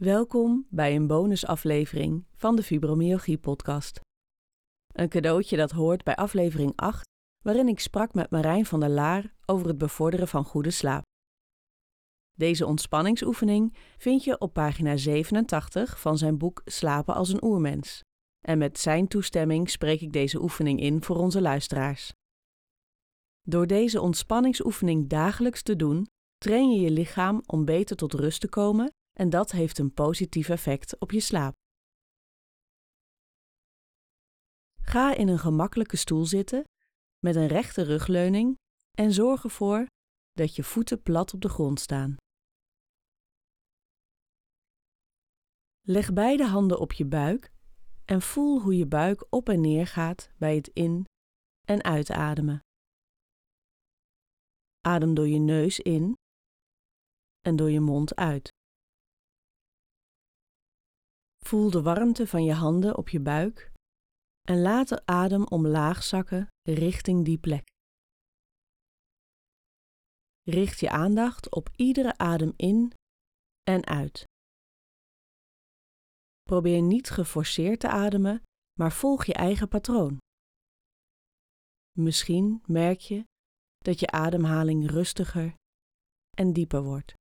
Welkom bij een bonusaflevering van de Fibromyalgie podcast. Een cadeautje dat hoort bij aflevering 8, waarin ik sprak met Marijn van der Laar over het bevorderen van goede slaap. Deze ontspanningsoefening vind je op pagina 87 van zijn boek Slapen als een oermens. En met zijn toestemming spreek ik deze oefening in voor onze luisteraars. Door deze ontspanningsoefening dagelijks te doen, train je je lichaam om beter tot rust te komen en dat heeft een positief effect op je slaap. Ga in een gemakkelijke stoel zitten met een rechte rugleuning en zorg ervoor dat je voeten plat op de grond staan. Leg beide handen op je buik en voel hoe je buik op en neer gaat bij het in- en uitademen. Adem door je neus in en door je mond uit. Voel de warmte van je handen op je buik en laat de adem omlaag zakken richting die plek. Richt je aandacht op iedere adem in en uit. Probeer niet geforceerd te ademen, maar volg je eigen patroon. Misschien merk je dat je ademhaling rustiger en dieper wordt.